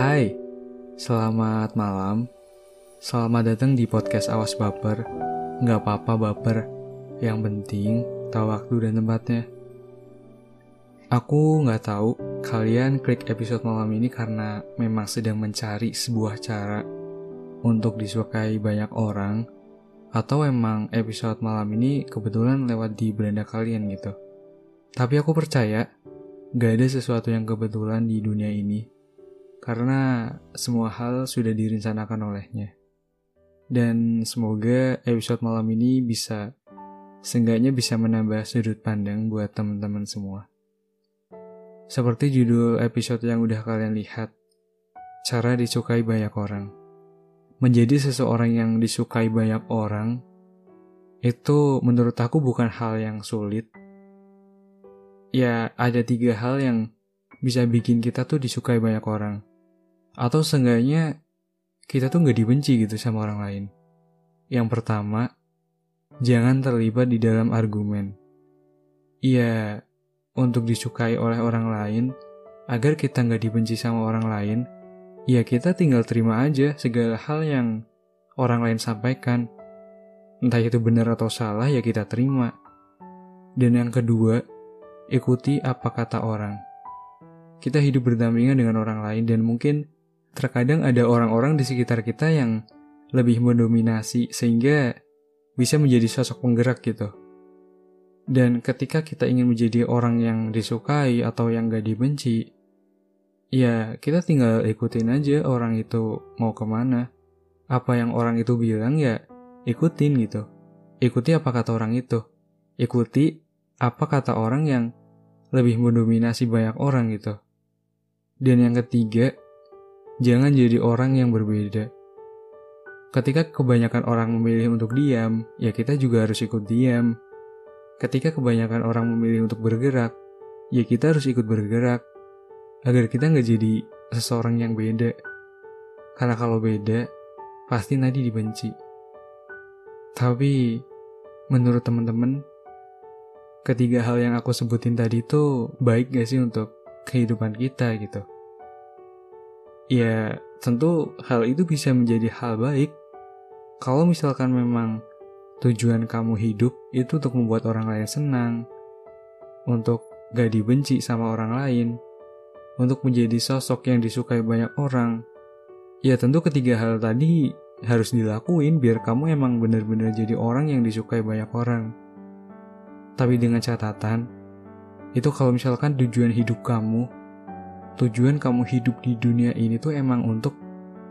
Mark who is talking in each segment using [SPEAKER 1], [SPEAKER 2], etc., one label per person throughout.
[SPEAKER 1] Hai, selamat malam. Selamat datang di podcast Awas Baper. Nggak apa-apa baper, yang penting tahu waktu dan tempatnya. Aku nggak tahu kalian klik episode malam ini karena memang sedang mencari sebuah cara untuk disukai banyak orang, atau emang episode malam ini kebetulan lewat di beranda kalian gitu. Tapi aku percaya, gak ada sesuatu yang kebetulan di dunia ini karena semua hal sudah direncanakan olehnya. Dan semoga episode malam ini bisa seenggaknya bisa menambah sudut pandang buat teman-teman semua. Seperti judul episode yang udah kalian lihat, cara disukai banyak orang. Menjadi seseorang yang disukai banyak orang itu menurut aku bukan hal yang sulit. Ya, ada tiga hal yang bisa bikin kita tuh disukai banyak orang. Atau seenggaknya kita tuh nggak dibenci gitu sama orang lain. Yang pertama, jangan terlibat di dalam argumen. Iya, untuk disukai oleh orang lain, agar kita nggak dibenci sama orang lain, ya kita tinggal terima aja segala hal yang orang lain sampaikan. Entah itu benar atau salah, ya kita terima. Dan yang kedua, ikuti apa kata orang. Kita hidup berdampingan dengan orang lain dan mungkin terkadang ada orang-orang di sekitar kita yang lebih mendominasi sehingga bisa menjadi sosok penggerak gitu. Dan ketika kita ingin menjadi orang yang disukai atau yang gak dibenci, ya kita tinggal ikutin aja orang itu mau ke mana. Apa yang orang itu bilang ya ikutin gitu. Ikuti apa kata orang itu. Ikuti apa kata orang yang lebih mendominasi banyak orang gitu. Dan yang ketiga, Jangan jadi orang yang berbeda. Ketika kebanyakan orang memilih untuk diam, ya kita juga harus ikut diam. Ketika kebanyakan orang memilih untuk bergerak, ya kita harus ikut bergerak. Agar kita nggak jadi seseorang yang beda. Karena kalau beda, pasti nanti dibenci. Tapi, menurut teman-teman, ketiga hal yang aku sebutin tadi itu baik gak sih untuk kehidupan kita gitu? Ya tentu hal itu bisa menjadi hal baik. Kalau misalkan memang tujuan kamu hidup itu untuk membuat orang lain senang, untuk gak dibenci sama orang lain, untuk menjadi sosok yang disukai banyak orang, ya tentu ketiga hal tadi harus dilakuin biar kamu emang benar-benar jadi orang yang disukai banyak orang. Tapi dengan catatan, itu kalau misalkan tujuan hidup kamu tujuan kamu hidup di dunia ini tuh emang untuk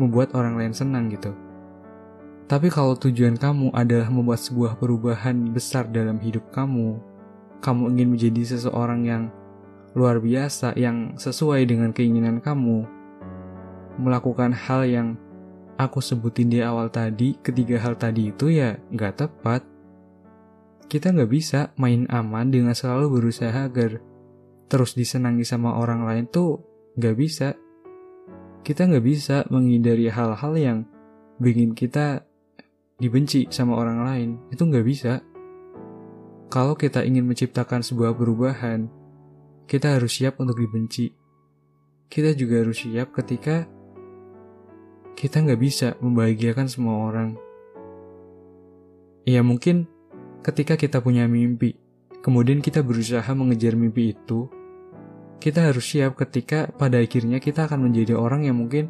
[SPEAKER 1] membuat orang lain senang gitu. Tapi kalau tujuan kamu adalah membuat sebuah perubahan besar dalam hidup kamu, kamu ingin menjadi seseorang yang luar biasa, yang sesuai dengan keinginan kamu, melakukan hal yang aku sebutin di awal tadi, ketiga hal tadi itu ya nggak tepat. Kita nggak bisa main aman dengan selalu berusaha agar terus disenangi sama orang lain tuh nggak bisa. Kita nggak bisa menghindari hal-hal yang bikin kita dibenci sama orang lain. Itu nggak bisa. Kalau kita ingin menciptakan sebuah perubahan, kita harus siap untuk dibenci. Kita juga harus siap ketika kita nggak bisa membahagiakan semua orang. Ya mungkin ketika kita punya mimpi, kemudian kita berusaha mengejar mimpi itu, kita harus siap ketika pada akhirnya kita akan menjadi orang yang mungkin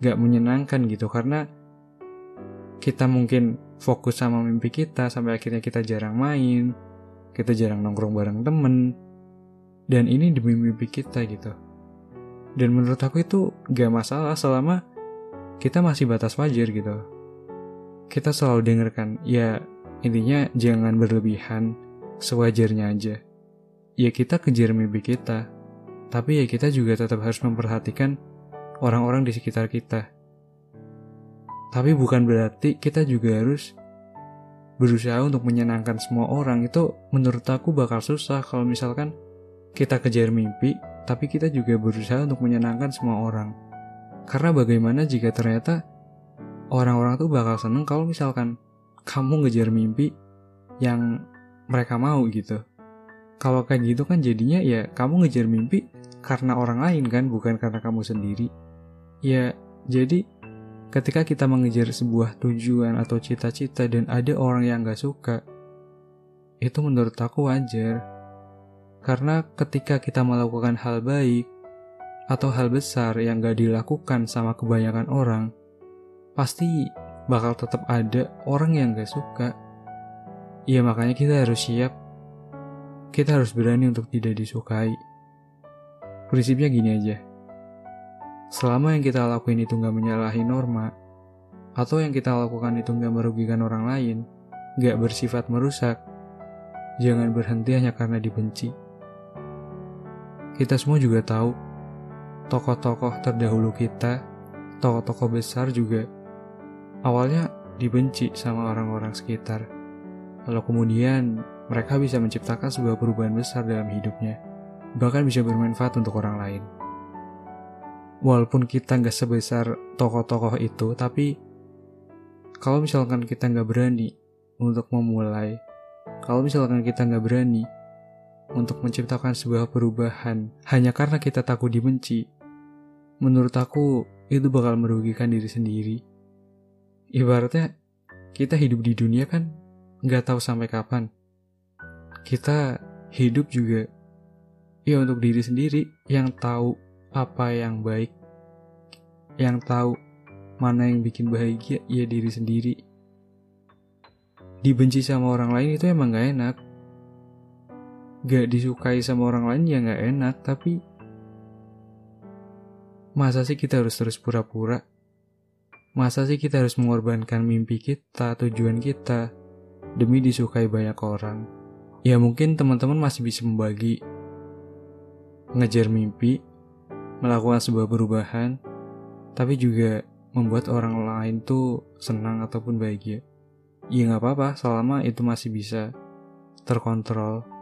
[SPEAKER 1] gak menyenangkan gitu karena kita mungkin fokus sama mimpi kita sampai akhirnya kita jarang main, kita jarang nongkrong bareng temen, dan ini demi mimpi kita gitu. Dan menurut aku itu gak masalah selama kita masih batas wajar gitu. Kita selalu dengarkan, ya intinya jangan berlebihan, sewajarnya aja. Ya kita kejar mimpi kita, tapi ya kita juga tetap harus memperhatikan orang-orang di sekitar kita. Tapi bukan berarti kita juga harus berusaha untuk menyenangkan semua orang. Itu menurut aku bakal susah kalau misalkan kita kejar mimpi, tapi kita juga berusaha untuk menyenangkan semua orang. Karena bagaimana jika ternyata orang-orang tuh bakal seneng kalau misalkan kamu ngejar mimpi yang mereka mau gitu. Kalau kayak gitu kan jadinya ya kamu ngejar mimpi karena orang lain kan, bukan karena kamu sendiri. Ya, jadi ketika kita mengejar sebuah tujuan atau cita-cita dan ada orang yang gak suka, itu menurut aku wajar. Karena ketika kita melakukan hal baik atau hal besar yang gak dilakukan sama kebanyakan orang, pasti bakal tetap ada orang yang gak suka. Ya makanya kita harus siap. Kita harus berani untuk tidak disukai. Prinsipnya gini aja. Selama yang kita lakuin itu gak menyalahi norma, atau yang kita lakukan itu gak merugikan orang lain, gak bersifat merusak, jangan berhenti hanya karena dibenci. Kita semua juga tahu, tokoh-tokoh terdahulu kita, tokoh-tokoh besar juga, awalnya dibenci sama orang-orang sekitar. Lalu kemudian mereka bisa menciptakan sebuah perubahan besar dalam hidupnya, bahkan bisa bermanfaat untuk orang lain. Walaupun kita nggak sebesar tokoh-tokoh itu, tapi kalau misalkan kita nggak berani untuk memulai, kalau misalkan kita nggak berani untuk menciptakan sebuah perubahan hanya karena kita takut dibenci, menurut aku itu bakal merugikan diri sendiri. Ibaratnya kita hidup di dunia kan nggak tahu sampai kapan. Kita hidup juga ya untuk diri sendiri yang tahu apa yang baik, yang tahu mana yang bikin bahagia ya diri sendiri. Dibenci sama orang lain itu emang gak enak, gak disukai sama orang lain ya gak enak, tapi masa sih kita harus terus pura-pura? Masa sih kita harus mengorbankan mimpi kita, tujuan kita, demi disukai banyak orang? Ya mungkin teman-teman masih bisa membagi, ngejar mimpi, melakukan sebuah perubahan, tapi juga membuat orang lain tuh senang ataupun bahagia. Ya nggak apa-apa selama itu masih bisa terkontrol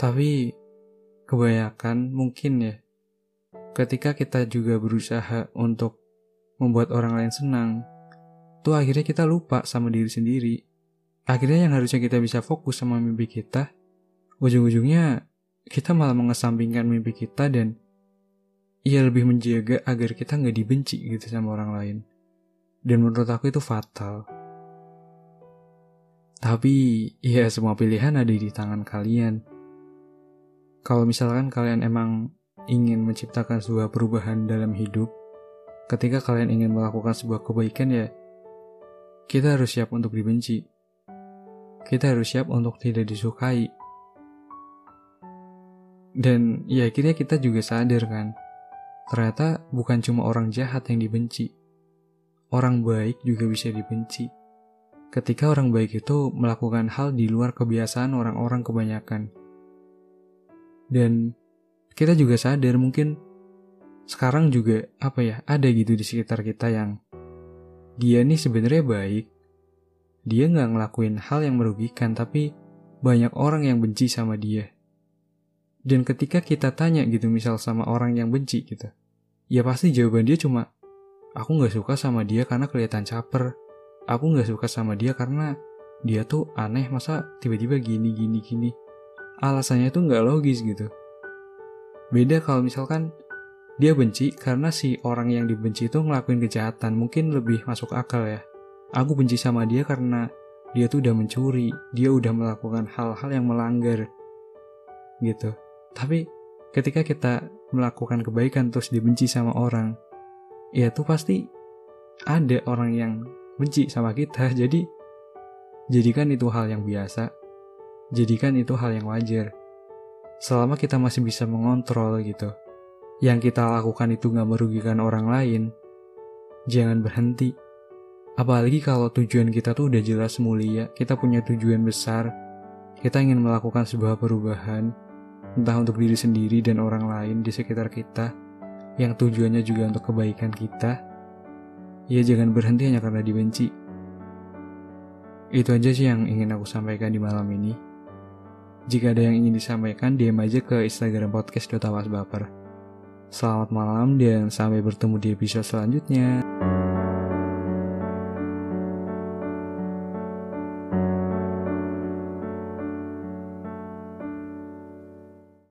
[SPEAKER 1] tapi kebanyakan mungkin ya, ketika kita juga berusaha untuk membuat orang lain senang, tuh akhirnya kita lupa sama diri sendiri. Akhirnya yang harusnya kita bisa fokus sama mimpi kita, ujung-ujungnya kita malah mengesampingkan mimpi kita dan ia lebih menjaga agar kita nggak dibenci gitu sama orang lain. Dan menurut aku itu fatal. Tapi ya semua pilihan ada di tangan kalian kalau misalkan kalian emang ingin menciptakan sebuah perubahan dalam hidup, ketika kalian ingin melakukan sebuah kebaikan ya, kita harus siap untuk dibenci. Kita harus siap untuk tidak disukai. Dan ya akhirnya kita juga sadar kan, ternyata bukan cuma orang jahat yang dibenci. Orang baik juga bisa dibenci. Ketika orang baik itu melakukan hal di luar kebiasaan orang-orang kebanyakan dan kita juga sadar mungkin sekarang juga apa ya ada gitu di sekitar kita yang dia nih sebenarnya baik dia nggak ngelakuin hal yang merugikan tapi banyak orang yang benci sama dia. Dan ketika kita tanya gitu misal sama orang yang benci gitu ya pasti jawaban dia cuma aku nggak suka sama dia karena kelihatan caper. Aku nggak suka sama dia karena dia tuh aneh. Masa tiba-tiba gini gini gini? Alasannya tuh nggak logis gitu. Beda kalau misalkan dia benci karena si orang yang dibenci itu ngelakuin kejahatan, mungkin lebih masuk akal ya. Aku benci sama dia karena dia tuh udah mencuri, dia udah melakukan hal-hal yang melanggar. Gitu. Tapi ketika kita melakukan kebaikan terus dibenci sama orang, ya tuh pasti ada orang yang benci sama kita. Jadi jadikan itu hal yang biasa jadikan itu hal yang wajar. Selama kita masih bisa mengontrol gitu. Yang kita lakukan itu gak merugikan orang lain, jangan berhenti. Apalagi kalau tujuan kita tuh udah jelas mulia, kita punya tujuan besar, kita ingin melakukan sebuah perubahan, entah untuk diri sendiri dan orang lain di sekitar kita, yang tujuannya juga untuk kebaikan kita, ya jangan berhenti hanya karena dibenci. Itu aja sih yang ingin aku sampaikan di malam ini. Jika ada yang ingin disampaikan, DM aja ke Instagram podcast Baper. Selamat malam dan sampai bertemu di episode selanjutnya.